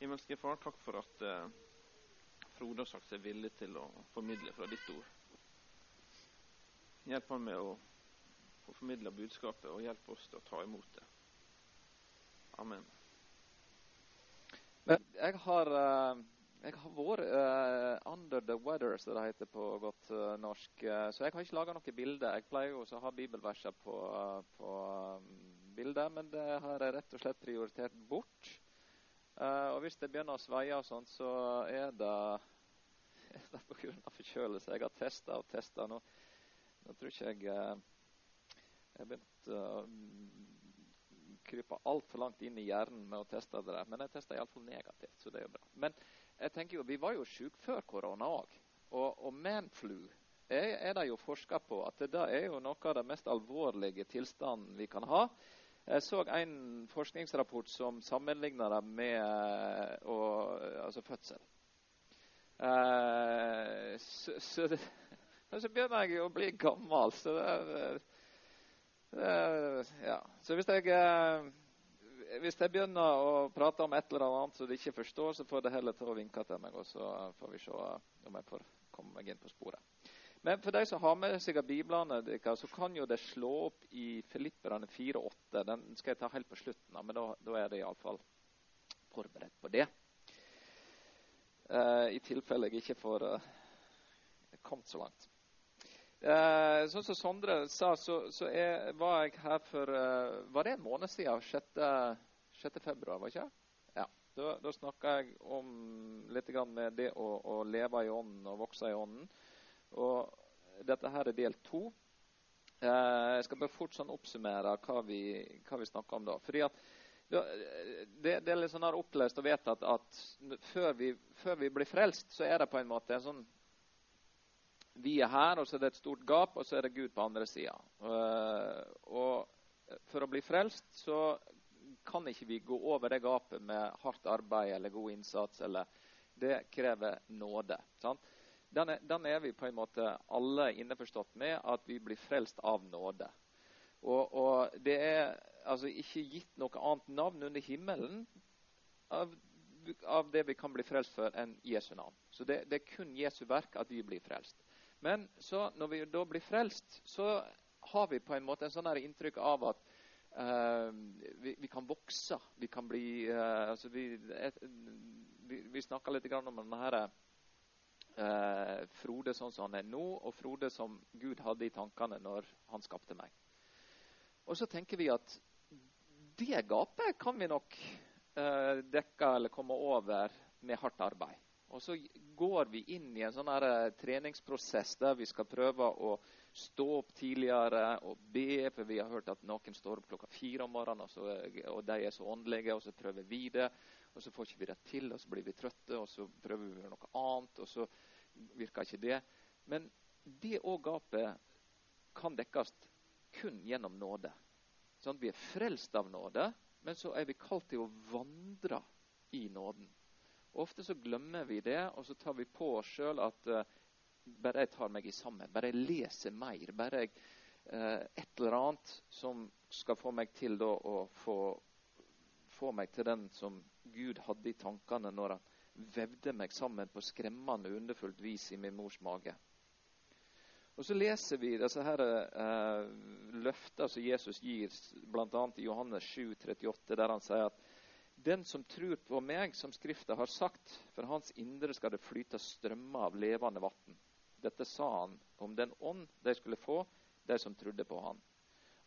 Himmelske Far, takk for at eh, Frode har sagt seg villig til å formidle fra ditt ord. Hjelp han med å få formidla budskapet, og hjelp oss til å ta imot det. Amen. Men jeg har, eh, jeg har vært uh, under the weather, som det heter på godt uh, norsk. Eh, så jeg har ikke laga noe bilde. Jeg pleier jo å ha bibelverser på, eh, på um, bildet, men det har jeg rett og slett prioritert bort. Eh, og hvis det begynner å sveie og sånt, så er det, er det pga. forkjølelse. Jeg har testa og testa. Nå, nå tror ikke jeg uh, Jeg har begynt å krype altfor langt inn i hjernen med å teste det der. Men jeg testa iallfall negativt, så det er jo bra. Men jeg tenker jo, vi var jo syke før korona òg. Og, og manflu er, er det jo forska på at det er jo noe av det mest alvorlige tilstanden vi kan ha. Jeg så en forskningsrapport som sammenligna det med å, altså fødsel. Uh, så, så, så, begynner jeg å bli gammel, så det, det, ja. Så hvis jeg, hvis jeg begynner å prate om et eller annet som de ikke forstår, så får det heller til å vinke til meg, og så får vi se om jeg får komme meg inn på sporet. Men for de som har med seg av biblene, så kan jo det slå opp i Filipperne 4,8. Den skal jeg ta helt på slutten, men da, da er det iallfall forberedt på det. Uh, I tilfelle jeg ikke får uh, kommet så langt. Uh, sånn som Sondre sa, så, så jeg, var jeg her for Var det en måned siden? 6. 6. februar, var ikke det? Da, da snakka jeg om litt med det å, å leve i ånden og vokse i ånden. Og dette her er del to. Eh, jeg skal bare fort sånn oppsummere hva vi, hva vi snakker om da. Fordi at det, det, er litt sånn her opplest og vedtatt at før vi, før vi, blir frelst, så er det på en måte en sånn Vi er her, og så er det et stort gap, og så er det Gud på andre sida. Uh, og for å bli frelst så kan ikke vi gå over det gapet med hardt arbeid eller god innsats. eller Det krever nåde. sant? Den er, vi på en måte alle innforstått med at vi blir frelst av nåde. Og, og, det er altså ikke gitt noe annet navn under himmelen av, av det vi kan bli frelst for, enn Jesu navn. Så det, det, er kun Jesu verk at vi blir frelst. Men så når vi da blir frelst, så har vi på en måte en sånn inntrykk av at uh, vi, vi, kan vokse. Vi kan bli uh, altså vi, et, vi, vi snakker litt om denne her, eh, Frode sånn som han er nå, og Frode som Gud hadde i tankene når han skapte meg. Og så tenker vi at det gapet kan vi nok eh, dekke eller komme over med hardt arbeid. Og så går vi inn i en sånn her, eh, treningsprosess der vi skal prøve å stå opp tidligere og be, for vi har hørt at noen står opp klokka fire om morgenen, og, så, og de er så åndelige, og så prøver vi det og så får ikke vi det til, og så blir vi trøtte, og så prøver vi noe annet, og så virker ikke det. Men det òg gapet kan dekkes kun gjennom nåde. Sånn, vi er frelst av nåde, men så er vi kalt til å vandre i nåden. Ofte så glemmer vi det, og så tar vi på oss sjøl at uh, bare jeg tar meg i sammen, bare jeg leser mer, bare jeg uh, et eller annet som skal få meg til da, å få, få meg til den som Gud hadde i tankene når han vevde meg sammen på skremmende underfullt vis i min mors mage. Og Så leser vi disse her, eh, løftene som Jesus gir, bl.a. i Johannes 7, 38, der han sier at den som tror på meg, som Skrifta har sagt, for hans indre skal det flyte strømmer av levende vann. Dette sa han om den ånd de skulle få, de som trodde på han.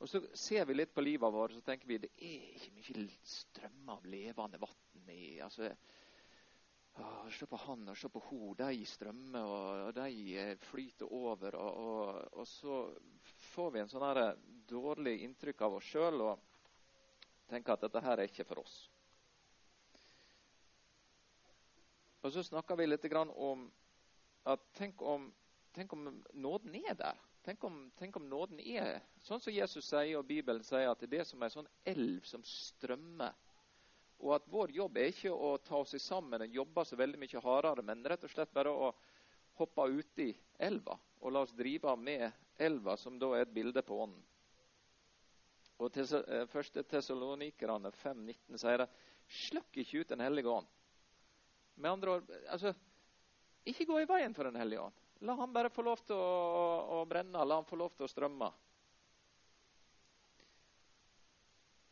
Og Så ser vi litt på livet vårt og tenker vi det er ikke mye strøm av levende vann i altså, å, Se på han og se på hun. De strømmer, og de eh, flyter over. Og, og, og så får vi en sånn dårlig inntrykk av oss sjøl og tenker at dette her er ikke for oss. Og så snakker vi litt om at tenk om, tenk om nåden er der. Tenk om, tenk om, nåden er sånn som Jesus sier, og Bibelen sier, at det er det som er en sånn elv som strømmer. Og at vår jobb er ikke å ta oss sammen og jobbe så veldig mye hardere, men rett og slett bare å hoppe uti elva og la oss drive med elva, som da er et bilde på ånden. Og til, eh, første Tessalonikerne 5,19 sier det slukk ikke ut Den hellige ånd. Med andre ord, altså, ikke gå i veien for Den hellige ånd. La han bare få lov til å, å, å brenne. La han få lov til å strømme.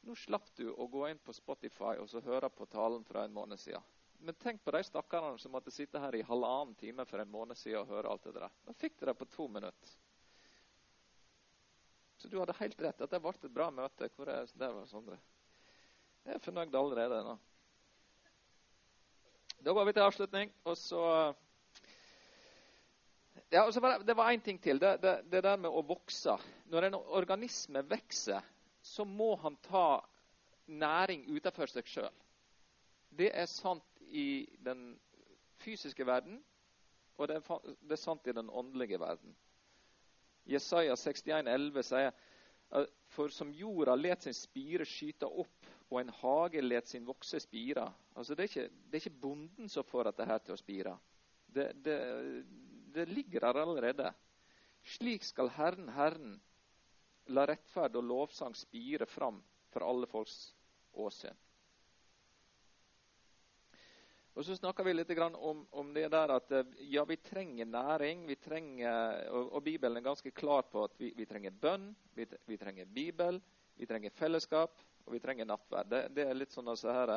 Nå slapp du å gå inn på Spotify og så høre på talen fra en måned siden. Men tenk på de stakkarene som måtte sitte her i halvannen time for en måned siden og høre alt det der. Da fikk du det på to minutter. Så du hadde helt rett. At det ble et bra møte. Hvor er det var Sondre? Jeg er fornøyd allerede nå. Da går vi til avslutning, og så ja, og så var det, det var én ting til. Det, det, det der med å vokse. Når en organisme vokser, så må han ta næring utenfor seg sjøl. Det er sant i den fysiske verden, og det er, det er sant i den åndelige verden. Jesaja 61, 61,11 sier for som jorda let sin spire skyte opp, og en hage let sin vokse spire. Altså, det, er ikke, det er ikke bonden som får dette her til å spire. Det, det, det ligger der allerede. Slik skal Herren, Herren, La rettferd og lovsang spire fram for alle folks åsyn. Og Så snakker vi litt om, om, det der at eh, ja, vi trenger næring. vi trenger, og, og Bibelen er ganske klar på at vi, vi trenger bønn, vi, vi, trenger Bibel, vi trenger fellesskap, og vi trenger nattverd. Det, det er litt sånn altså her,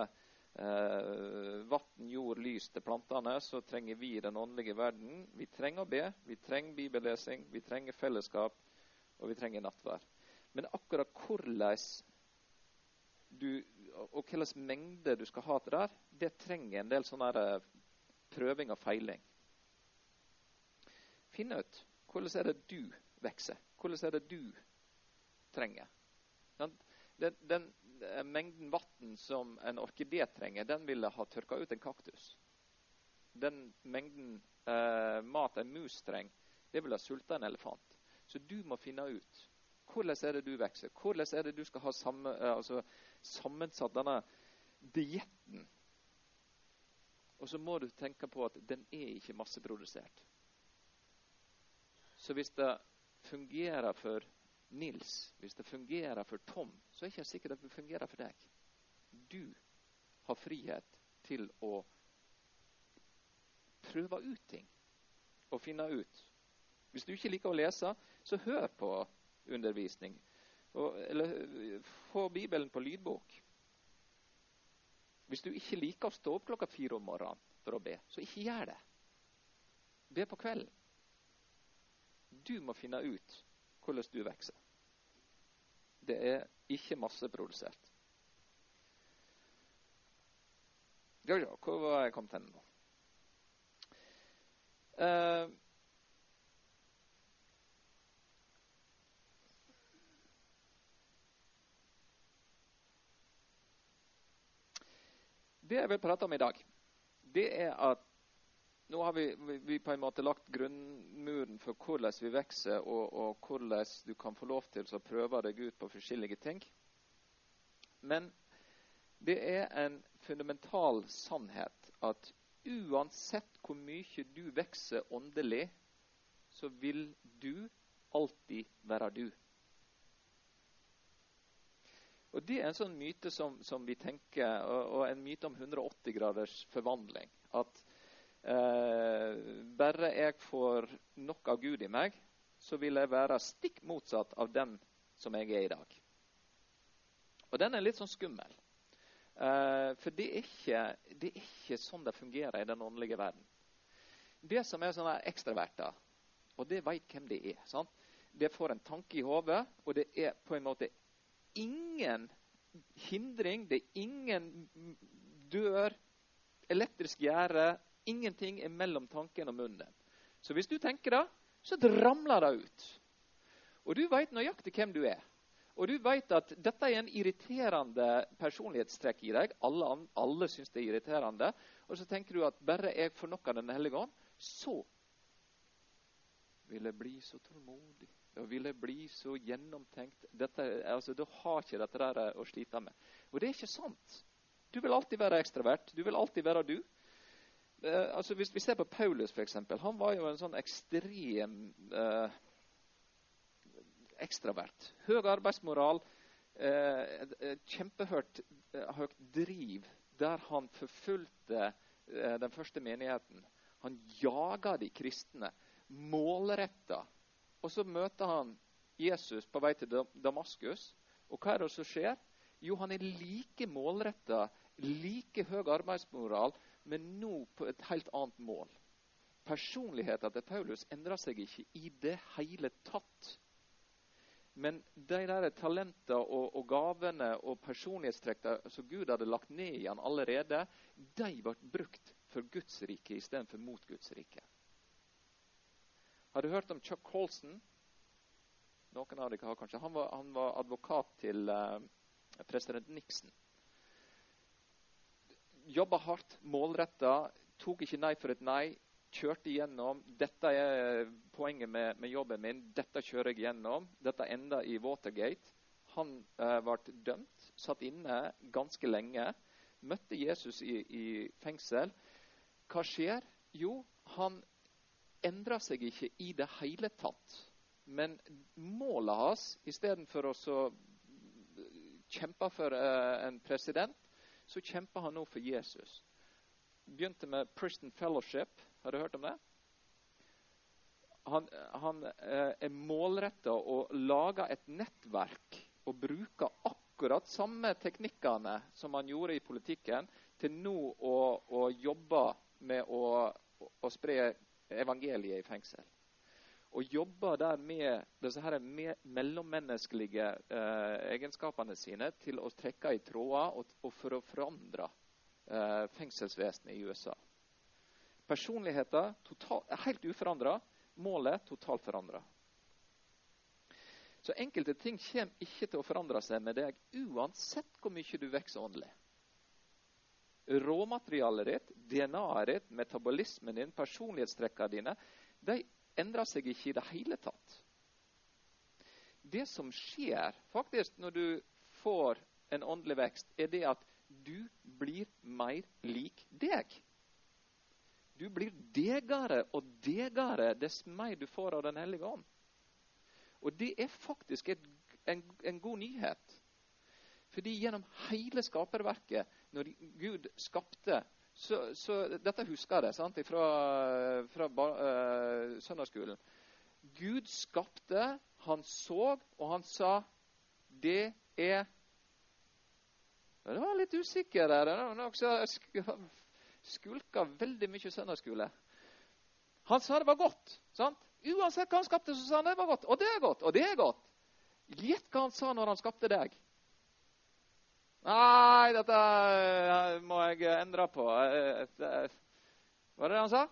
eh, vann, jord, lys til plantene. Så trenger vi den åndelige verden. Vi trenger å be, vi trenger bibellesing, vi trenger fellesskap, og vi trenger nattvær. Men akkurat hvordan du, og hvilken mengde du skal ha til der, det trenger en del sånne eh, prøving og feiling. Finn ut hvordan er det du vokser. Hvordan er det du trenger. Den, den, mengden vann som en orkidé trenger, den ville ha tørka ut en kaktus. Den mengden eh, mat en mus trenger, det ville ha sulta en elefant. Så du må finne ut hvordan er det du vokser. Hvordan er det du skal ha samme, eh, altså, sammensatt denne dietten. Og så må du tenke på at den er ikke masseprodusert. Så hvis det fungerer for Nils, hvis det fungerer for Tom, så er det ikke sikkert at det fungerer for deg. Du har frihet til å prøve ut ting og finne ut. Hvis du ikke liker å lese, så hør på undervisning. Og, eller få Bibelen på lydbok. Hvis du ikke liker å stå opp klokka fire om morgenen for å be, så ikke gjør det. Be på kvelden. Du må finne ut hvordan du vokser. Det er ikke masseprodusert. Ja, ja, hvor var jeg kommet hen nå? Uh, Det jeg vil prate om i dag, det er at nå har vi, vi, på en måte lagt grunnmuren for hvordan vi vokser, og, og, hvordan du kan få lov til å prøve deg ut på forskjellige ting. Men det er en fundamental sannhet at uansett hvor mye du vokser åndelig, så vil du alltid være du. Og Det er en sånn myte som, som vi tenker, og, og, en myte om 180 graders forvandling. At bare jeg får nok av Gud i meg, så vil jeg være stikk motsatt av den som jeg er i dag. Og den er litt sånn skummel. Eh, for det er, ikke, det er, ikke, sånn det fungerer i den åndelige verden. Det som er sånne ekstraverter, og det veit hvem det er. Sant? Det får en tanke i hodet, og det er på en måte ingen hindring, det er ingen dør, elektrisk gjerde. Ingenting er mellom tanken og munnen. Så hvis du tenker det, så ramler det ut. Og du veit nøyaktig hvem du er. Og du veit at dette er en irriterende personlighetstrekk i deg. Alle, alle syns det er irriterende. Og så tenker du at bare jeg får nok av Den hellige ånd, så vil jeg bli så tålmodig. Da vil jeg bli så gjennomtenkt. Dette, altså, da har ikke dette der å slite med. Og det er ikke sant. Du vil alltid være ekstravert. Du vil alltid være du. Eh, altså, hvis vi ser på Paulus, f.eks. Han var jo en sånn ekstrem eh, ekstravert. Høy arbeidsmoral. Eh, kjempehøyt høyt driv der han forfulgte eh, den første menigheten. Han jaga de kristne målretta. Og så møter han Jesus på vei til Damaskus. Og hva er det som skjer? Jo, han er like målretta, like høy arbeidsmoral, men nå på et helt annet mål. Personligheten til Paulus endrer seg ikke i det hele tatt. Men de der talentene og, og, gavene og personlighetstrekkene som Gud hadde lagt ned i han allerede, de ble brukt for Guds rike istedenfor mot Guds rike. Har du hørt om Chuck Colson? Noen av dere har kanskje. Han var, han var advokat til uh, president Nixon. Jobba hardt, målretta, tok ikke nei for et nei kjørte igjennom. Dette er poenget med, med, jobben min. Dette kjører jeg gjennom. Dette enda i Watergate. Han eh, ble dømt, satt inne ganske lenge. Møtte Jesus i, i fengsel. Hva skjer? Jo, han endrer seg ikke i det hele tatt. Men målet hans, istedenfor å kjempe for eh, en president, så kjemper han nå for Jesus. Begynte med Priston Fellowship har du hørt om det? Han, han eh, er målretta og lager et nettverk og bruker akkurat samme teknikkene som han gjorde i politikken, til nå å, å jobbe med å, å, spre evangeliet i fengsel. Og jobber der med disse her mellommenneskelige eh, egenskapene sine til å trekke i tråder og, og for å forandre eh, fengselsvesenet i USA. Personligheten er helt uforandra. Målet totalt forandra. Så enkelte ting kommer ikke til å forandre seg med deg uansett hvor mye du vokser åndelig. Råmaterialet ditt, DNA-et ditt, metabolismen din, personlighetstrekkene dine, de endrer seg ikke i det hele tatt. Det som skjer faktisk når du får en åndelig vekst, er det at du blir mer lik deg. Du blir degere og degere dess mer du får av Den hellige ånd. Og det er faktisk et, en, en, god nyhet. Fordi gjennom hele skaperverket, når Gud skapte så, så Dette husker jeg sant, fra, fra uh, søndagsskolen. Gud skapte, han så, og han sa det er Det var litt usikker der. Det skulka veldig mye søndagsskole. Han sa det var godt. sant? Uansett hva han skapte, så sa han det var godt. Og det er godt, og det er godt. Gjett hva han sa når han skapte deg. Nei, dette eh, må jeg endre på. Var det det han sa?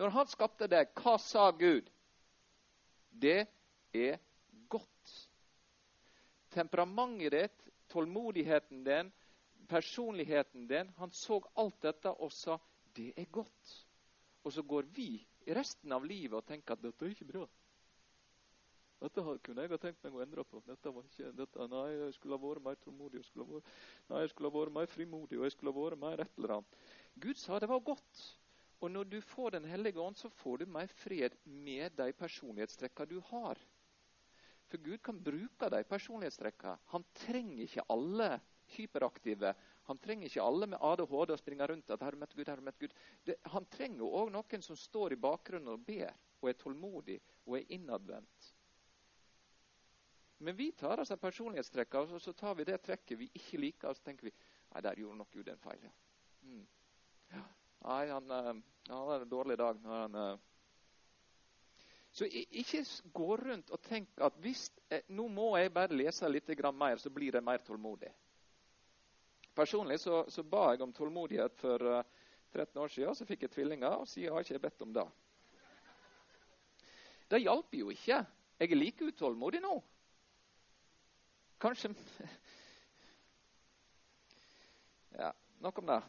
Når han skapte deg, hva sa Gud? Det er godt. Temperamentet ditt, tålmodigheten din, personligheten din. Han så alt dette og sa det er godt. Og så går vi resten av livet og tenker at dette er ikke bra. Dette kunne jeg ha tenkt meg å endre på. Dette var ikke, dette, nei, jeg skulle ha vært mer tålmodig. Jeg skulle ha vært, nei, jeg skulle ha vært mer frimodig og jeg skulle ha vært mer et eller annet. Gud sa det var godt. Og når du får Den hellige ånd, så får du mer fred med de personlighetstrekkene du har. For Gud kan bruke de personlighetstrekkene. Han trenger ikke alle hyperaktive. Han trenger ikke alle med ADHD og springe rundt at 'Herre møtt Gud, Herre møtt Gud'. Det, han trenger òg noen som står i bakgrunnen og ber, og er tålmodig og er innadvendt. Men vi tar altså personlighetstrekka, og så tar vi det trekket vi ikke liker, og så tenker vi nei, der gjorde nok Gud en feil. Ja. Mm. Nei, han, uh, han hadde en dårlig dag når han uh, så ikke gå rundt og tenk at hvis, eh, nå må jeg bare lese litt mer, så blir jeg mer tålmodig. Personlig så, så, ba jeg om tålmodighet for uh, eh, 13 år siden. Så fikk jeg tvillinger, og siden har jeg ikke bedt om det. Det hjalp jo ikke. Jeg er like utålmodig nå. Kanskje Ja, nok om det.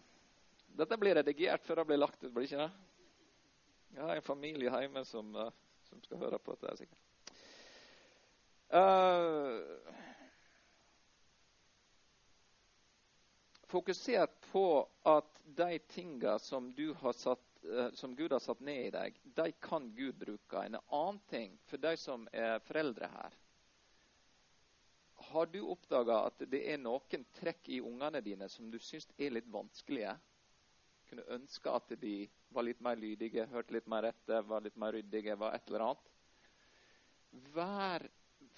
Dette blir redigert før det blir lagt ut, blir det ikke det? Jeg har en familie hjemme som, uh, som skal høre på dette. sikkert. Uh, fokusert på at de tinga som, eh, som, Gud har satt ned i deg, de kan Gud bruke. En annen ting for de som er foreldre her. Har du oppdaga at det er noen trekk i ungene dine som du syns er litt vanskelige? kunne ønske at de var litt mer lydige, hørte litt mer etter, var litt mer ryddige, var et eller annet. Vær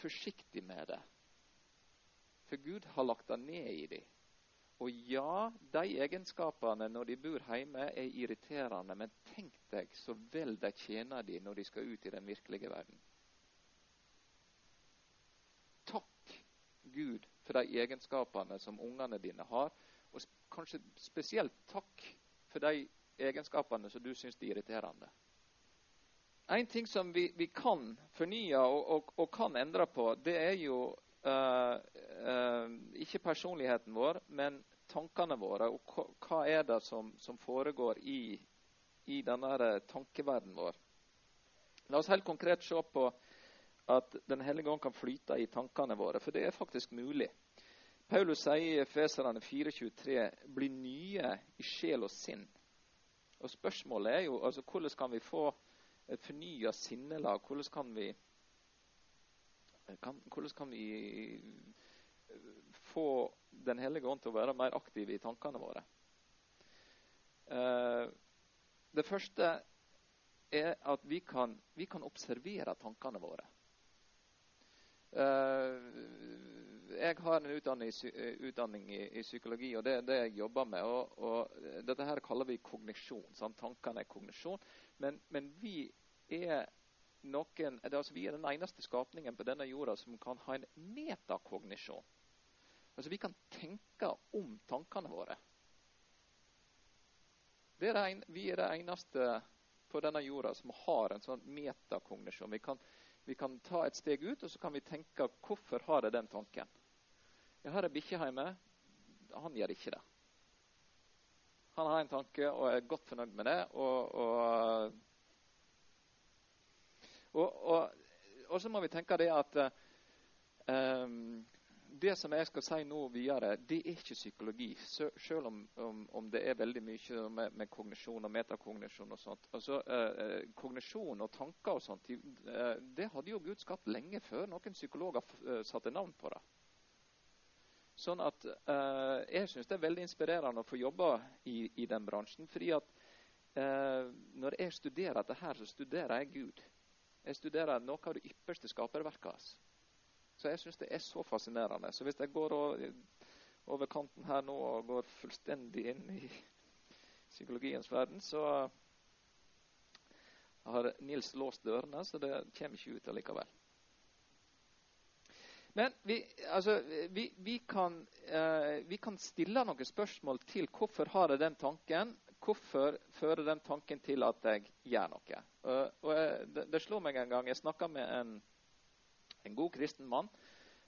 forsiktig med det. For Gud har lagt det ned i dem. Og ja, de egenskapene når de bor hjemme, er irriterende, men tenk deg så vel de tjener de når de skal ut i den virkelige verden. Takk Gud for de egenskapene som ungene dine har, og kanskje spesielt takk for de egenskapene som du syns er irriterende. En ting som vi, vi kan fornye og, og, og, kan endre på, det er jo uh, uh, ikke personligheten vår, men tankene våre. Og hva er det som, som foregår i, i denne tankeverdenen vår? La oss helt konkret se på at Den hellige ånd kan flyte i tankene våre, for det er faktisk mulig. Paulus sier i Efeserane 4,23.: Bli nye i sjel og sinn. Og Spørsmålet er jo altså, hvordan kan vi få et fornya sinnelag? Hvordan kan vi, kan, hvordan kan vi få Den hellige ånd til å være mer aktiv i tankene våre? Uh, det første er at vi kan, vi kan observere tankene våre. Uh, jeg har en utdanning, utdanning i, i, psykologi, og det er det jeg jobber med. Og, og dette her kaller vi kognisjon. Sant? Tankene er kognisjon. Men, men vi er noen, altså vi er den eneste skapningen på denne jorda som kan ha en metakognisjon. Altså Vi kan tenke om tankene våre. Er en, vi er det eneste på denne jorda som har en sånn metakognisjon. Vi kan, vi kan ta et steg ut og så kan vi tenke hvorfor har jeg den tanken. Jeg har ei bikkje hjemme. Han gjør ikke det. Han har en tanke og er godt fornøyd med det. Og, og, og, og så må vi tenke det at um, det som jeg skal si nå videre, det er ikke psykologi. Selv om, om, om det er veldig mye med, med, kognisjon og metakognisjon og sånt. Altså, eh, eh Kognisjon og tanker og sånt, eh, det hadde jo Gud skapt lenge før noen psykologer eh, satte navn på det. Sånn at eh, Jeg syns det er veldig inspirerende å få jobbe i, i den bransjen. fordi at eh, når jeg studerer dette her, så studerer jeg Gud. Jeg studerer noe av det ypperste skaperverket hans. Så jeg syns det er så fascinerende. Så hvis jeg går over kanten her nå og går fullstendig inn i psykologiens verden, så har Nils låst dørene, så det kommer ikke ut allikevel. Men vi, altså, vi, vi, kan, eh, vi, kan, stille noen spørsmål til hvorfor har jeg den tanken. Hvorfor fører den tanken til at jeg gjør noe? Uh, og jeg, det, det slår meg en gang Jeg snakka med en en god kristen mann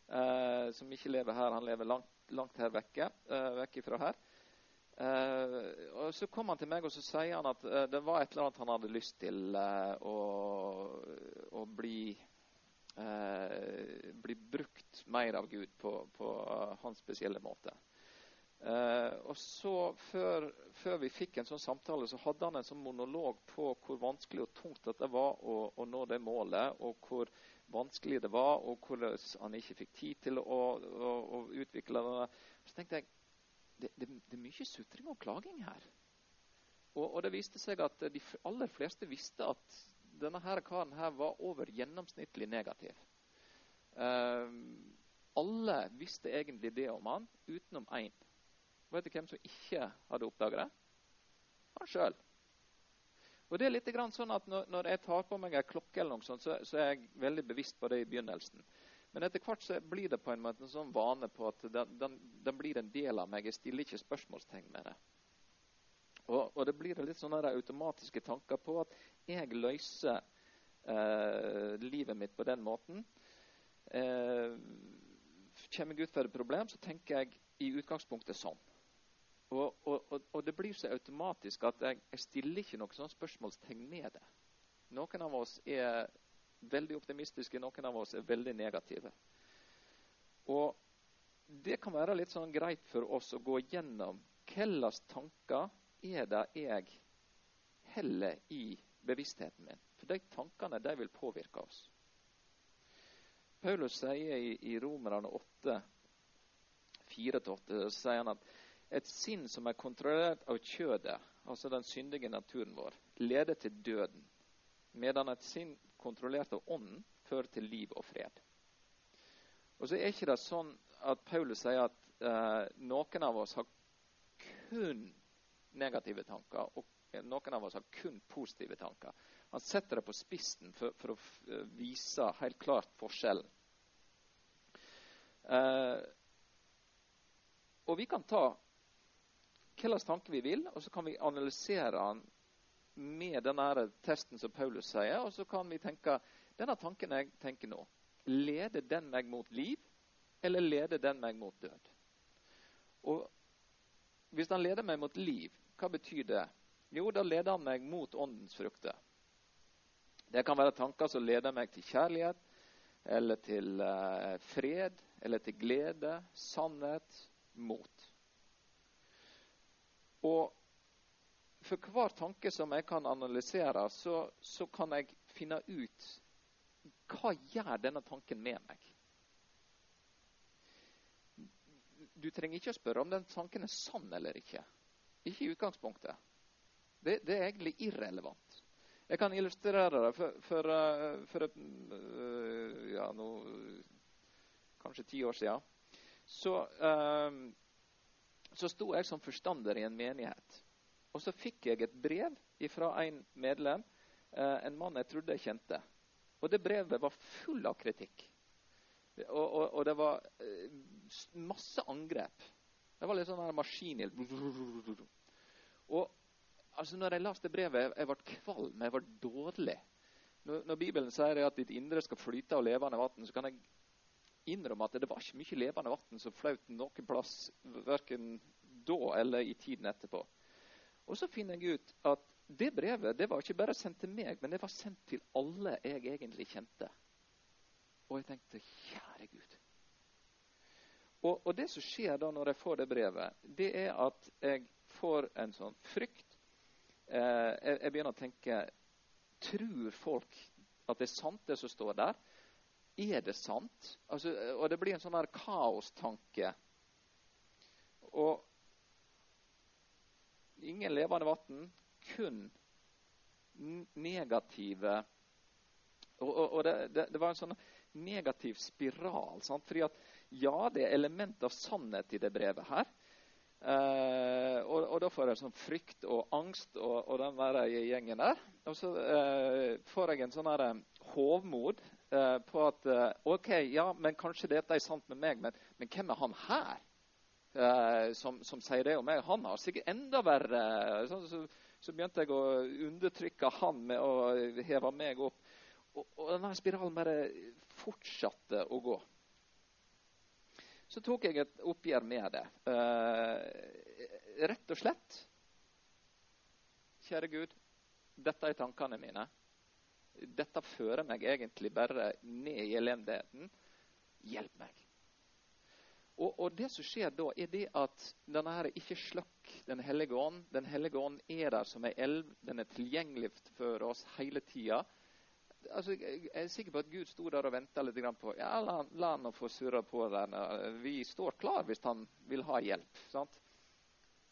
eh, som ikke lever her. Han lever langt, langt her vekke, eh, vekk fra her. Eh, og Så kom han til meg og så sier han at eh, det var et eller annet han hadde lyst til eh, å, å bli, eh, bli brukt mer av Gud på, på hans spesielle måte. Uh, og så før, før, vi fikk en sånn samtale, så hadde han en sånn monolog på hvor vanskelig og tungt dette var å, å nå det målet, og hvor vanskelig det var, og hvordan han ikke fikk tid til å, å, å utvikle det. Så tenkte jeg det, det, det, er mye sutring og klaging her. Og, og, det viste seg at de aller fleste visste at denne her karen her var over gjennomsnittlig negativ. Uh, alle visste egentlig det om han, utenom én. Vet du hvem som ikke hadde oppdaget det? Han sjøl. Og det er litt sånn at når, når, jeg tar på meg ei klokke, eller noe sånt, så, så, er jeg veldig bevisst på det i begynnelsen. Men etter hvert så blir det på en måte en sånn vane på at den, den, den blir en del av meg. Jeg stiller ikke spørsmålstegn med det. Og, og det blir litt sånne automatiske tanker på at jeg løser eh, livet mitt på den måten. Eh, kommer jeg ut for et problem, så tenker jeg i utgangspunktet sånn. Og, og, og, det blir så automatisk at jeg, jeg stiller ikke noe sånt spørsmålstegn med det. Noen av oss er veldig optimistiske, noen av oss er veldig negative. Og det kan være litt sånn greit for oss å gå gjennom hvilke tanker er det jeg heller i bevisstheten min. For de tankene de vil påvirke oss. Paulus sier i, i Romerne 8, 4-8, sier han at et sinn som er kontrollert av kjødet, altså den syndige naturen vår, leder til døden, medan et sinn kontrollert av ånden fører til liv og fred. Og så er ikke det sånn at Paulus sier at eh, noen av oss har kun negative tanker, og noen av oss har kun positive tanker. Han setter det på spissen for, for å eh, vise helt klart forskjellen. Eh, og vi kan ta hvilken tanke vi vil, og så kan vi analysere den med denne testen som Paulus sier, og så kan vi tenke denne tanken jeg tenker nå, leder den meg mot liv, eller leder den meg mot død? Og hvis den leder meg mot liv, hva betyr det? Jo, da leder han meg mot åndens frukter. Det kan være tanker som leder meg til kjærlighet, eller til uh, fred, eller til glede, sannhet, mot. Og for hver tanke som jeg kan analysere, så, så kan jeg finne ut hva gjør denne tanken med meg. Du trenger ikke å spørre om den tanken er sann eller ikke. Ikke i utgangspunktet. Det, det er egentlig irrelevant. Jeg kan illustrere det for, for, eh, for eh, ja, no, kanskje ti år siden. Så, um, så sto jeg som forstander i en menighet. Og så fikk jeg et brev fra en medlem, uh, en mann jeg trodde jeg kjente. Og det brevet var full av kritikk. Og, og, og det var uh, masse angrep. Det var litt sånn her maskinhild. Og altså, når jeg leste brevet, jeg ble kvalm, jeg ble dårlig. Når, når, Bibelen sier at ditt indre skal flyte av levende vann, så kan jeg innrømme at det var ikke mye levende vann som fløt noen plass, verken da eller i tiden etterpå. Og så finner jeg ut at det brevet det var ikke bare sendt til meg, men det var sendt til alle jeg egentlig kjente. Og jeg tenkte kjære Gud. Og, og, det som skjer da når jeg får det brevet, det er at jeg får en sånn frykt. Eh, jeg, jeg, begynner å tenke Tror folk at det er sant, det som står der? Er det sant? Altså, og det blir en sånn her kaostanke. Og ingen levende vann, kun negative Og, og, og det, det, det, var en sånn negativ spiral. Sant? Fordi at ja, det er element av sannhet i det brevet her. Eh, og, og, da får jeg sånn frykt og angst og, og den der gjengen der. Og så eh, får jeg en sånn her eh, hovmod eh, på at eh, OK, ja, men kanskje dette er sant med meg, men, men hvem er han her? Eh, som, som, sier det om meg. Han har sikkert enda verre. Så, så, så begynte jeg å undertrykke han med å heve meg opp. Og, og denne spiralen bare fortsatte å gå. Så tok jeg et oppgjør med det. Eh, rett og slett Kjære Gud, dette er tankene mine. Dette fører meg egentlig bare ned i elendigheten. Hjelp meg. Og, og, det som skjer da, er det at denne her ikke slukk Den hellige ånd. Den hellige ånd er der som ei elv. Den er tilgjengelig for oss hele tida. Altså, jeg er sikker på at Gud sto der og venta litt på ja, La, la han få surre på der. Vi står klar hvis han vil ha hjelp. Sant?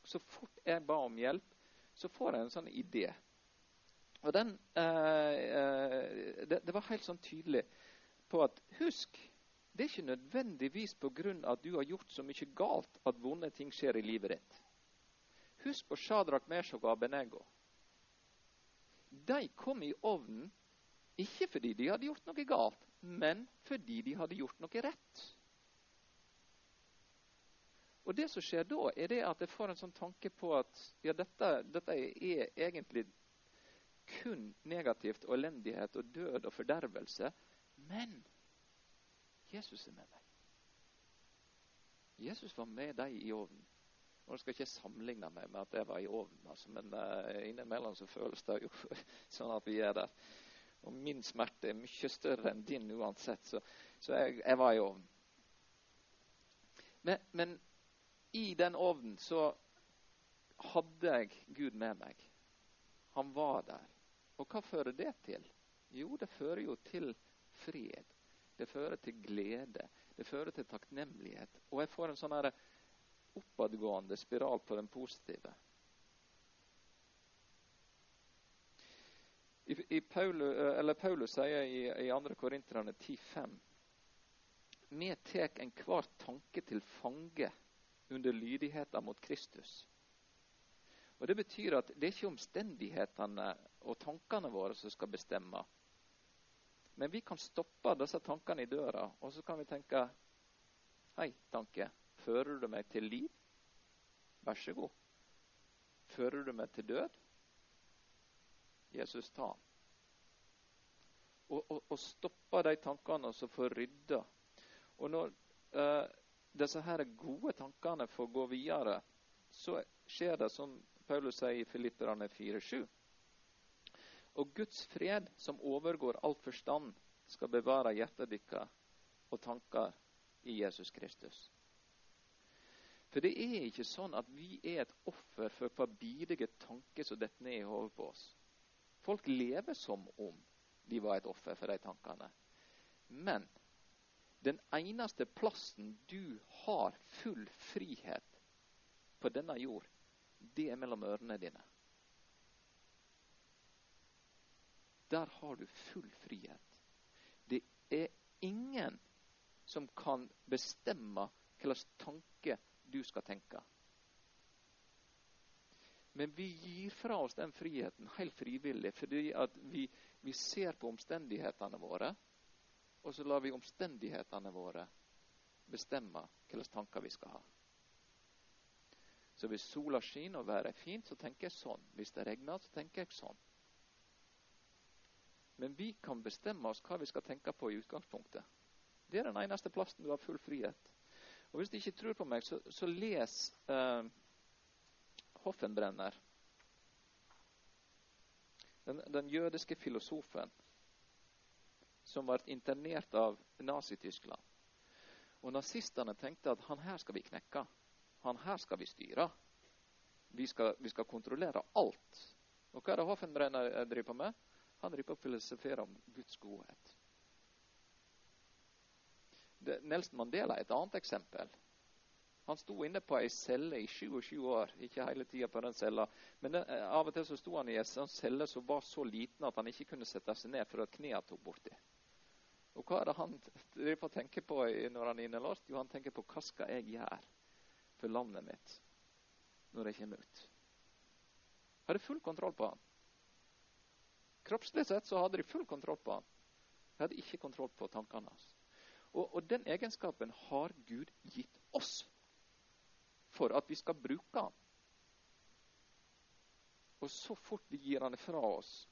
Så fort jeg ba om hjelp, så får jeg en sånn idé. Og den, eh, eh, det, det var helt sånn tydelig på at Husk det er ikke nødvendigvis pga. at du har gjort så mye galt at vonde ting skjer i livet ditt. Husk på Shadrach, Meshach og Abenego. De kom i ovnen ikke fordi de hadde gjort noe galt, men fordi de hadde gjort noe rett. Og Det som skjer da, er det at jeg får en sånn tanke på at ja, dette, dette er egentlig kun negativt og elendighet og død og fordervelse. Men Jesus er med meg. Jesus var med deg i ovnen. Og Nå skal ikke sammenligne meg med at jeg var i ovnen, altså, men uh, innimellom så føles det jo sånn at vi er der. Og min smerte er mye større enn din uansett, så, så jeg, jeg, var i ovnen. Men, men i den ovnen så hadde jeg Gud med meg. Han var der. Og hva fører det til? Jo, det fører jo til fred. Det fører til glede. Det fører til takknemlighet. Og jeg får en sånn oppadgående spiral på den positive. I, i Paulus, eller Paulus sier i, i 2. Korinterne 10,5 Vi tek enhver tanke til fange under lydigheten mot Kristus. Og Det betyr at det er ikke omstendighetene og tankene våre som skal bestemme. Men vi kan stoppe disse tankene i døra, og så kan vi tenke Hei, tanke. Fører du meg til liv? Vær så god. Fører du meg til død? Jesus, ta han. Og, og, og stoppe de tankene, og så få rydda. Og når uh, disse her gode tankene får gå videre, så skjer det som Paulus sier i Filipperne 4,7. Og Guds fred, som overgår all forstand, skal bevare hjertet deres og tanker i Jesus Kristus. For det er ikke sånn at vi er et offer for hver bidige tanke som detter ned i hodet på oss. Folk lever som om de var et offer for de tankene. Men den eneste plassen du har full frihet på denne jord, det er mellom ørene dine. Der har du full frihet. Det er ingen som kan bestemme hva slags tanke du skal tenke. Men vi gir fra oss den friheten helt frivillig fordi vi, vi ser på omstendighetene våre, og så lar vi omstendighetene våre bestemme hva slags tanker vi skal ha. Så hvis sola skinner og været er fint, så tenker jeg sånn. Hvis det regner, så tenker jeg sånn. Men vi kan bestemme oss hva vi skal tenke på i utgangspunktet. Det er den eneste plassen du har full frihet. Og Hvis du ikke tror på meg, så, så les uh, Hoffenbrenner. Den, den, jødiske filosofen som ble internert av Nazi-Tyskland. Og Nazistene tenkte at han her skal vi knekke. Han her skal vi styre. Vi skal, vi skal kontrollere alt. Og hva er det Hoffenbrenner eh, driver på med? Han driver på å filosofere om Guds godhet. Det, Nelson Mandela er et annet eksempel. Han sto inne på ei celle i 27 år. Ikke hele tida på den cella. Men det, eh, av og til så sto han i en sånn celle som var så liten at han ikke kunne sette seg ned at knærne tok borti. Og hva er det han driver på å tenke på når han er innelåst? Jo, han tenker på hva skal jeg gjøre? For landet mitt når jeg kommer ut. Jeg hadde full kontroll på han. Kroppslig sett så hadde de full kontroll på han. Jeg hadde ikke kontroll på tankene hans. Og, og den egenskapen har Gud gitt oss for at vi skal bruke han. Og så fort vi gir han fra oss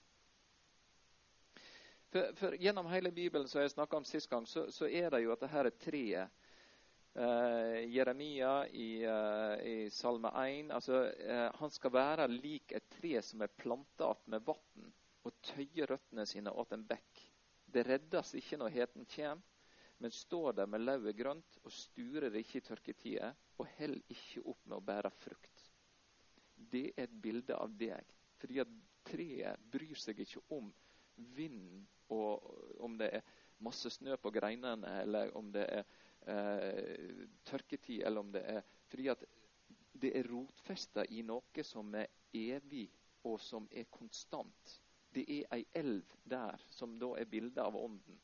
for, for, Gjennom hele Bibelen som jeg snakka om sist gang, så, så, er det jo at dette treet Jeremia i, uh, i, Salme 1 altså, uh, Han skal være lik et tre som er planta med vann og tøyer røttene sine åt en bekk. Det reddes ikke når heten kommer, men står der med lauvet grønt og sturer ikke i tørketida og heller ikke opp med å bære frukt. Det er et bilde av deg, fordi at treet bryr seg ikke om vinden og om det er masse snø på greinene, eller om det er eh, tørketid, eller om det er fordi at det er rotfesta i noe som er evig, og som er konstant. Det er ei elv der, som da er bildet av ånden.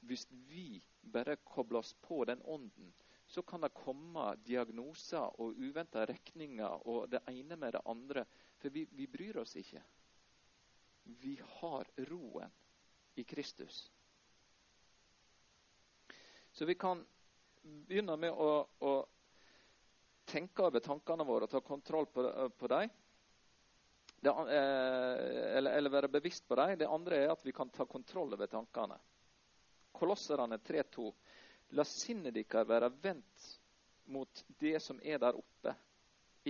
Hvis vi bare kobler oss på den ånden, så kan det komme diagnoser og uventa regninger og det ene med det andre. For vi, vi bryr oss ikke. Vi har roen i Kristus. Så vi kan begynner med å, å tenke over tankene våre og ta kontroll på, på dem. Eh, eller, eller, være bevisst på dem. Det andre er at vi kan ta kontroll over tankene. Kolosserne 3.2. La sinnet deres være vendt mot det som er der oppe,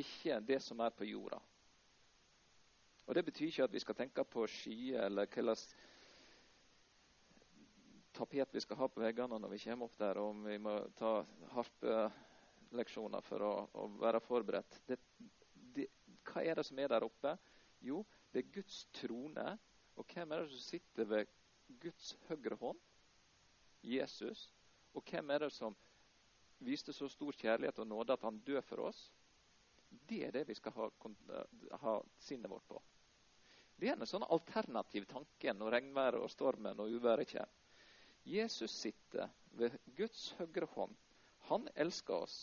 ikke det som er på jorda. Og Det betyr ikke at vi skal tenke på skyer eller hva slags tapet vi skal ha på veggene når vi kommer opp der, og om vi må ta harpeleksjoner for å, å være forberedt. Det, det, hva er det som er der oppe? Jo, det er Guds trone. Og hvem er det som sitter ved Guds høyre hånd? Jesus. Og hvem er det som viste så stor kjærlighet og nåde at han døde for oss. Det er det vi skal ha, ha sinnet vårt på. Det er en sånn alternativ tanke når regnværet og stormen og uværet kommer. Jesus sitter ved Guds høyre hånd. Han elsker oss.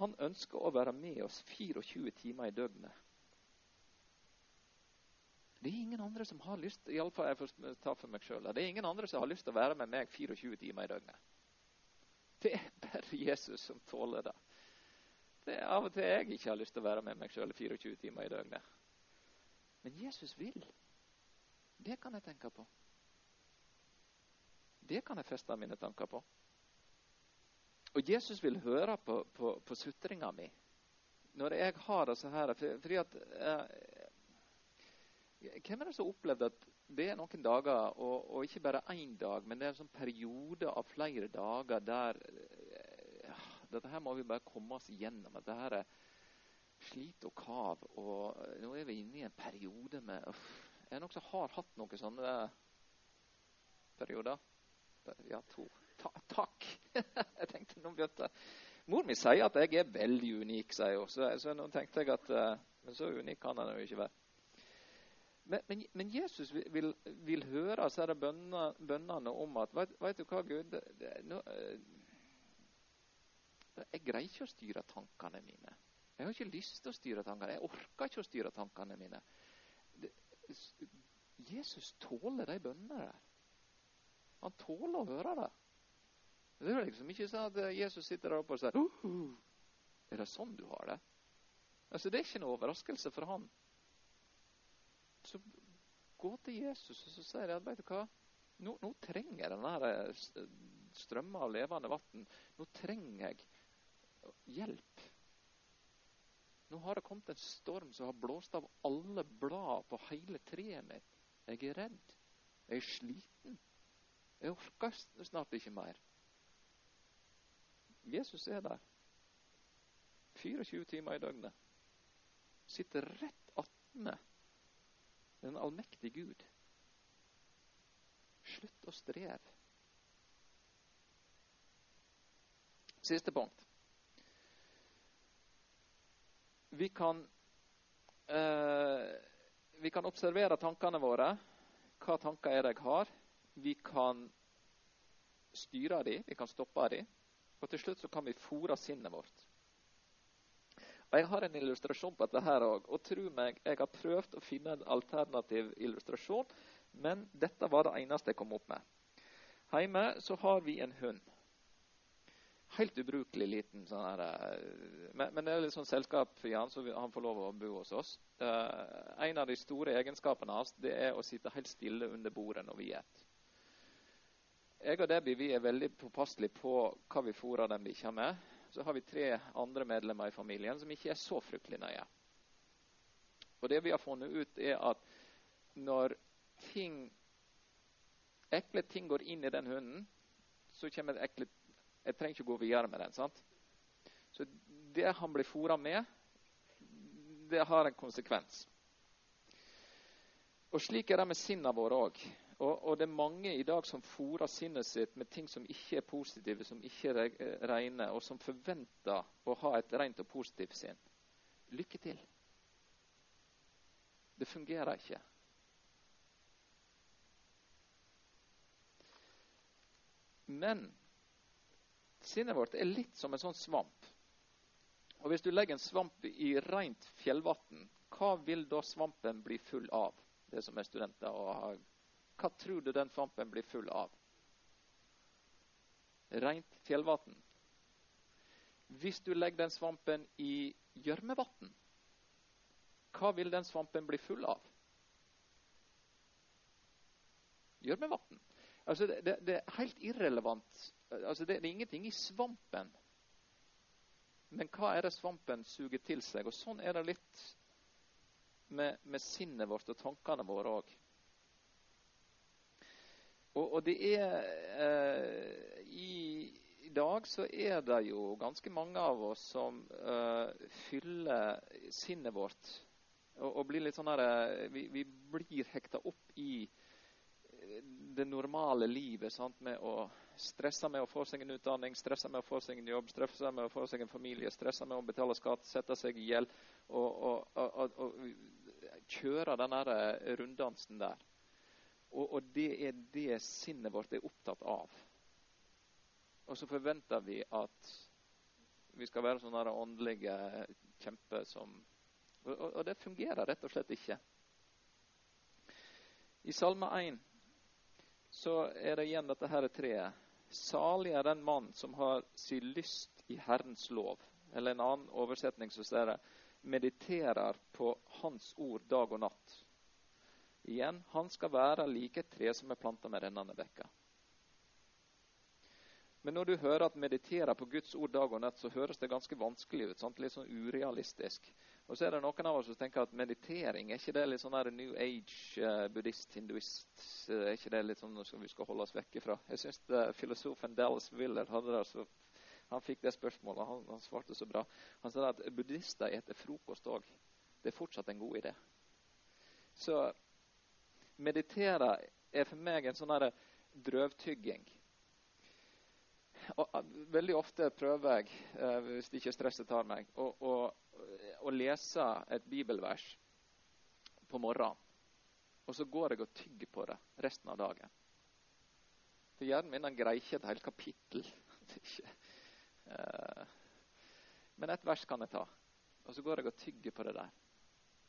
Han ønsker å være med oss 24 timer i døgnet. Det er ingen andre som har lyst i alle fall jeg får ta for meg selv, det er ingen andre som har lyst til å være med meg 24 timer i døgnet. Det er bare Jesus som tåler det. Det er av og til jeg ikke har lyst til å være med meg sjøl 24 timer i døgnet. Men Jesus vil. Det kan jeg tenke på. Det kan jeg feste mine tanker på. Og Jesus vil høre på, på, på sutringa mi når jeg har det så her. fordi at eh, hvem er det som har opplevd at det er noen dager, og, og ikke bare én dag, men det er en sånn periode av flere dager der eh, Dette her må vi bare komme oss igjennom. Dette her er slit og kav. Og nå er vi inne i en periode med uff, Er det noen som har hatt noen sånne perioder? Ja, to. Ta, takk! jeg tenkte nå begynte Mor mi sier at jeg er veldig unik, sier hun. Så, så nå tenkte jeg at uh, Men så unik kan han jo ikke være. Men, men, men Jesus vil, vil, høre disse bønnene om at vet, du hva, Gud det, nå, eh, Jeg greier ikke å styre tankene mine. Jeg har ikke lyst til å styre tankene. Jeg orker ikke å styre tankene mine. Det, Jesus tåler de bønnene der. Han tåler å høre det. Det er liksom ikke sånn at Jesus sitter der oppe og sier uh, uh, Er det sånn du har det? Altså, Det er ikke noe overraskelse for han så gå til Jesus og så sier jeg, vet du hva, nå, nå trenger jeg denne eh, strømmen av levende vann. Nå trenger jeg hjelp. Nå har det kommet en storm som har blåst av alle blad på hele treet mitt. Jeg er redd. Jeg er sliten. Jeg orker snart ikke mer. Jesus er der. 24 timer i døgnet. Sitter rett attmed den allmektige Gud. Slutt å streve. Siste punkt. Vi kan, eh, vi kan observere tankene våre. Hva tanker er det jeg har? Vi kan styre dem, vi kan stoppe dem. Og til slutt så kan vi fòre sinnet vårt. Og Jeg har en illustrasjon på dette her òg. Og tro meg, jeg har prøvd å finne en alternativ illustrasjon, men dette var det eneste jeg kom opp med. Hjemme så har vi en hund. Helt ubrukelig liten. sånn her, eh, men, men, det er litt sånn selskap for Jan, så han får lov å bo hos oss. Uh, en av de store egenskapene hans det er å sitte helt stille under bordet når vi spiser. Jeg og Debbie vi er veldig påpasselige på hva vi fôrer vi bikkja med så har vi tre andre medlemmer i familien som ikke er så fryktelig nøye. Og det vi har funnet ut, er at når ting, ekle ting går inn i den hunden, så kommer det ekle Jeg trenger ikke gå videre med den. sant? Så det han blir fôra med, det har en konsekvens. Og slik er det med sinna våre òg. Og, og, det er mange i dag som fôrer sinnet sitt med ting som ikke er positive, som ikke er rene, og som forventer å ha et rent og positivt sinn. Lykke til. Det fungerer ikke. Men sinnet vårt er litt som en sånn svamp. Og Hvis du legger en svamp i rent fjellvann, hva vil da svampen bli full av? Det som er studenter og har hva tror du den svampen blir full av? Rent fjellvann. Hvis du legger den svampen i gjørmevann, hva vil den svampen bli full av? Gjørmevann. Altså det, det, det, er helt irrelevant. Altså det, det, er ingenting i svampen. Men hva er det svampen suger til seg? Og Sånn er det litt med, med sinnet vårt og tankene våre òg. Og, og det er eh, i, i, dag så er det jo ganske mange av oss som eh, fyller sinnet vårt og, og, blir litt sånn her, eh, vi, vi blir hekta opp i det normale livet sant? med å stresse med å få seg en utdanning, stresse med å få seg en jobb, stresse med å få seg en familie, stresse med å betale skatt, sette seg i gjeld og, og, og, og kjøre den eh, runddansen der. Og, det er det sinnet vårt er opptatt av. Og så forventer vi at vi skal være sånne åndelige kjemper som og, og det fungerer rett og slett ikke. I Salme 1 så er det igjen dette her treet. Salig er den mann som har si lyst i Herrens lov. Eller en annen oversetning som sier mediterer på Hans ord dag og natt. Igjen, han skal være like et tre som er planta med rennende bekker. Men når du hører at mediterer på Guds ord dag og natt, så høres det ganske vanskelig ut. Sant? Litt sånn urealistisk. Og så er det noen av oss som tenker at meditering er ikke det litt sånn New Age, uh, buddhist, hinduist uh, Er ikke det litt sånn som vi skal holde oss vekk ifra? Jeg syns filosofen Dallas Willard hadde det så han fikk det spørsmålet. Han, han svarte så bra. Han sa at buddhister spiser frokost òg. Det er fortsatt en god idé. Så meditere er for meg en sånn drøvtygging. Og, veldig ofte prøver jeg, eh, hvis ikke stresset tar meg, å, å å lese et bibelvers på morgenen, og så går jeg og tygger på det resten av dagen. For hjernen min greier ikke et helt kapittel. uh, men et vers kan jeg ta. Og så går jeg og tygger på det der.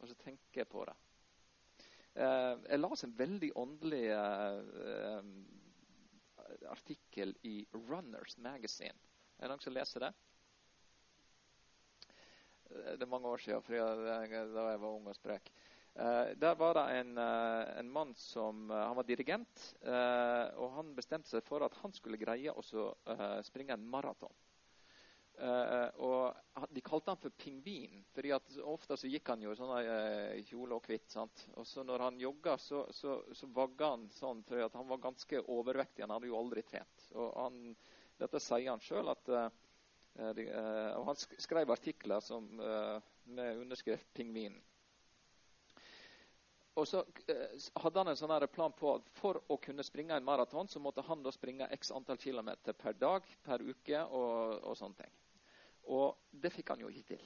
Og så tenker jeg på det. Uh, jeg las en veldig åndelig uh, artikkel i Runners Magazine. Er det noen som leser det? det er mange år siden, for da jeg var ung og sprek. Der var det en, en mann som Han var dirigent, og han bestemte seg for at han skulle greie å springe en maraton. Og De kalte han for pingvin, fordi at ofte så gikk han jo sånn kjole og hvitt. Og så når han jogga, så, så, så vagga han sånn, for han var ganske overvektig. Han hadde jo aldri trent. Og han, dette sier han sjøl, Eh, eh, han skrev artikler som, eh, med underskrift 'Pingvinen'. Og så hadde han en sånn plan på at for å kunne springe en maraton, så måtte han da springe x antall kilometer per dag, per uke og, og sånne ting. Og det fikk han jo ikke til.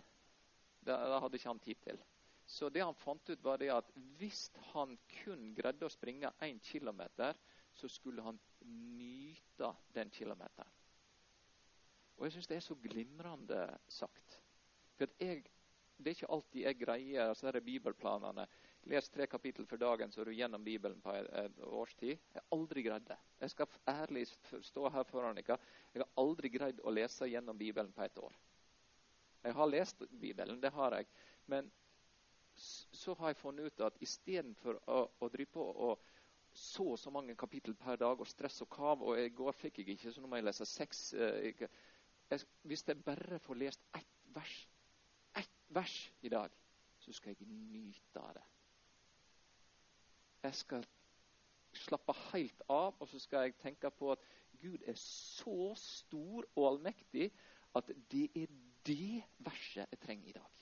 Det, det hadde ikke han tid til. Så det han fant ut, var det at hvis han kun greide å springe én kilometer, så skulle han nyte den kilometeren. Og jeg syns det er så glimrende sagt. For jeg, det er ikke alltid jeg greier altså disse bibelplanene. Les tre kapittel for dagen, så er du gjennom Bibelen på et, årstid. års tid. Jeg har aldri greid det. Jeg skal ærlig stå her foran dere. Jeg har aldri greid å lese gjennom Bibelen på et år. Jeg har lest Bibelen, det har jeg. Men så har jeg funnet ut at istedenfor å, å drive på og så og så mange kapittel per dag og stress og kav, og i går fikk jeg ikke, så nå må jeg lese seks eh, jeg, Hvis jeg bare får lest ett vers, ett vers i dag, så skal jeg nyte av det. Jeg skal slappe helt av, og så skal jeg tenke på at Gud er så stor og allmektig at det er det verset jeg trenger i dag.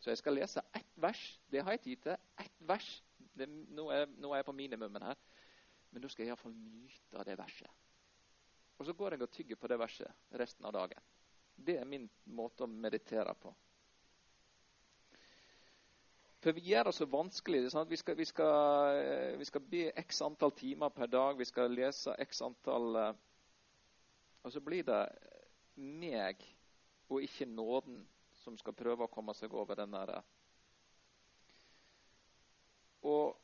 Så jeg skal lese ett vers. Det har jeg tid til. Ett vers. Det, nå, er, nå, er, jeg på minimumen her. Men nå skal jeg iallfall nyte av det verset. Og så går jeg og tygger på det verset resten av dagen. Det er min måte å meditere på. For vi gjør det så vanskelig. Det vi, skal, vi, skal, eh, vi, skal, be x antall timer per dag, vi skal lese x antall eh, Og så blir det meg og ikke nåden som skal prøve å komme seg over den der. Og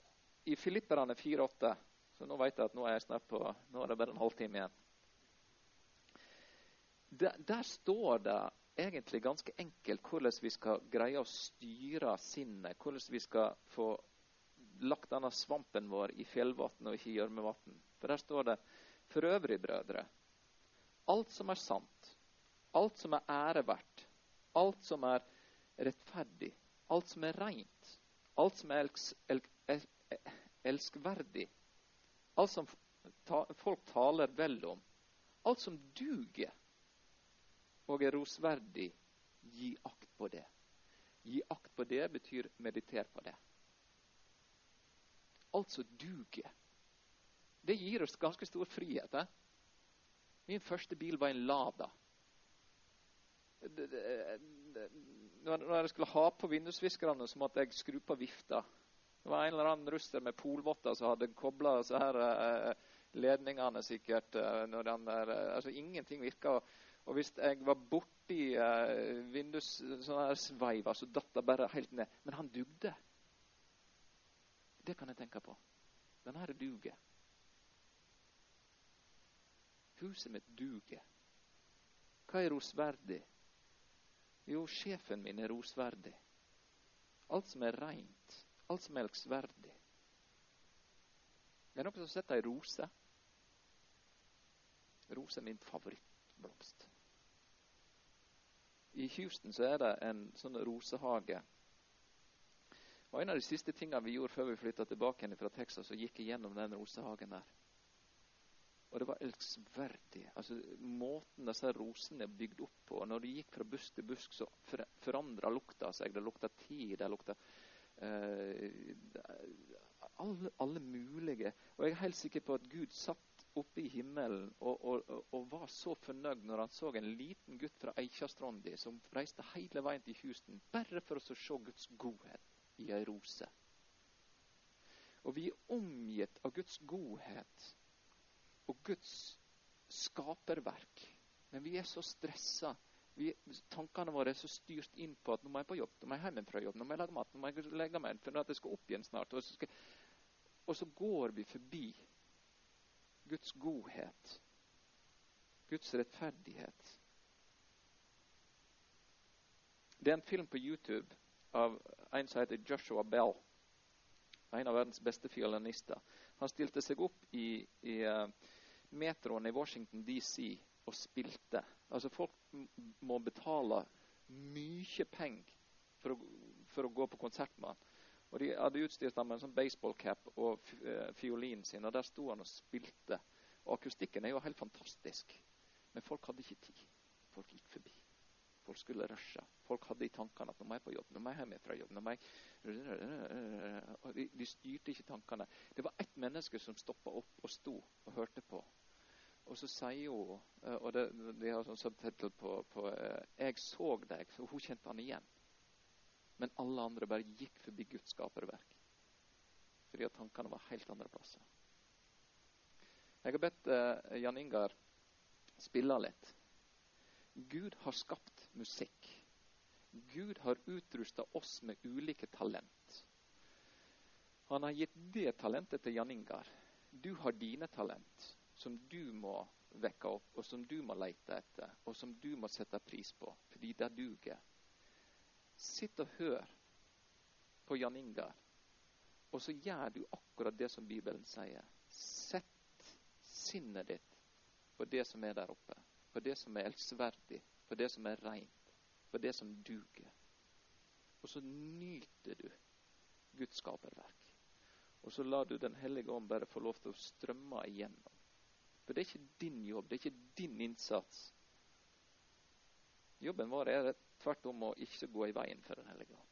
i Filipperne 4,8 Så nå vet jeg at nå er jeg snart på, nå er det bare en halvtime igjen der, der står det egentlig ganske enkelt hvordan vi skal greie å styre sinnet. Hvordan vi skal få lagt denne svampen vår i fjellvann og ikke i gjørmevann. For der står det for øvrig, brødre, alt som er sant, alt som er æreverdt, alt som er rettferdig, alt som er rent, alt som er elsk, el, elskverdig, alt som ta, folk taler vel om, alt som duger og er rosverdig, gi akt på det. Gi akt på det betyr mediter på det. Altså duge. Det gir oss ganske stor frihet. Eh? Min første bil var en Lada. Når jeg skulle ha på vindusviskerne, så måtte jeg skru på vifta. Det var en eller annen russer med polvotter som hadde kobla eh, ledningene sikkert. Eh, den eh, altså Ingenting virka. Og hvis jeg var borti uh, vindussveiva, så datt det bare helt ned. Men han dugde. Det kan jeg tenke på. Den her duger. Huset mitt duger. Hva er rosverdig? Jo, sjefen min er rosverdig. Alt som er reint, alt som er elskverdig. Det er noen som setter sett ei rose. Rose er min favorittblomst. I Houston så er det en sånn rosehage. Og En av de siste tingene vi gjorde før vi flytta tilbake fra Texas, så gikk jeg gjennom den rosehagen der. Og det var elskverdig. Altså, måten disse rosene er bygd opp på. Når du gikk fra busk til busk, så forandra lukta seg. Det lukta tid, det lukta eh, alle, alle, mulige Og jeg er helt sikker på at Gud satt oppe i himmelen og, og, og, var så fornøyd når han så en liten gutt fra Eikjastronda som reiste hele veien til Houston bare for å se Guds godhet i ei rose. Og vi er omgitt av Guds godhet og Guds skaperverk. Men vi er så stressa. Vi, tankene våre er så styrt inn på at nå må jeg på jobb, nå må jeg hjem fra jobb, nå må jeg lage mat, nå må jeg legge meg for at jeg skal opp igjen snart. Og så, skal, og så går vi forbi Guds godhet, Guds rettferdighet. Det er en film på YouTube av en som heter Joshua Bell. En av verdens beste fiolinister. Han stilte seg opp i, i uh, metroen i Washington DC og spilte. Altså Folk må betale mye penger for for å gå på konsert med han. Og De hadde utstyrt ham med en sånn baseballcap og eh, fiolinen sin, og der sto han og spilte. Og Akustikken er jo helt fantastisk, men folk hadde ikke tid. Folk gikk forbi. Folk skulle rushe. Folk hadde i tankene at nå må jeg på jobb, nå må jeg hjem fra jobb. nå må jeg... De, styrte ikke tankene. Det var ett menneske som stoppa opp og sto og hørte på. Og så sier hun eh, Og det, de har sånn subtittel på, på eh, 'Jeg så deg', så hun kjente han igjen. Men alle andre bare gikk forbi Guds skaperverk. Fordi at tankene var helt andre plasser. Jeg har bedt uh, Jan Ingar spille litt. Gud har skapt musikk. Gud har utrusta oss med ulike talent. Han har gitt det talentet til Jan Ingar. Du har dine talent, som du må vekke opp, og som du må lete etter, og som du må sette pris på, fordi det duger. Sitt og hør på Jan Ingar, og så gjør du akkurat det som Bibelen sier. Sett sinnet ditt på det som er der oppe, på det som er elskverdig, på det som er rent, på det som duger. Og så nyter du Guds skaperverk. Og så lar du Den hellige ånd bare få lov til å strømme igjennom. For det er ikke din jobb, det er ikke din innsats. Jobben vår er Tvert om å ikke gå i veien for Den hellige ånd.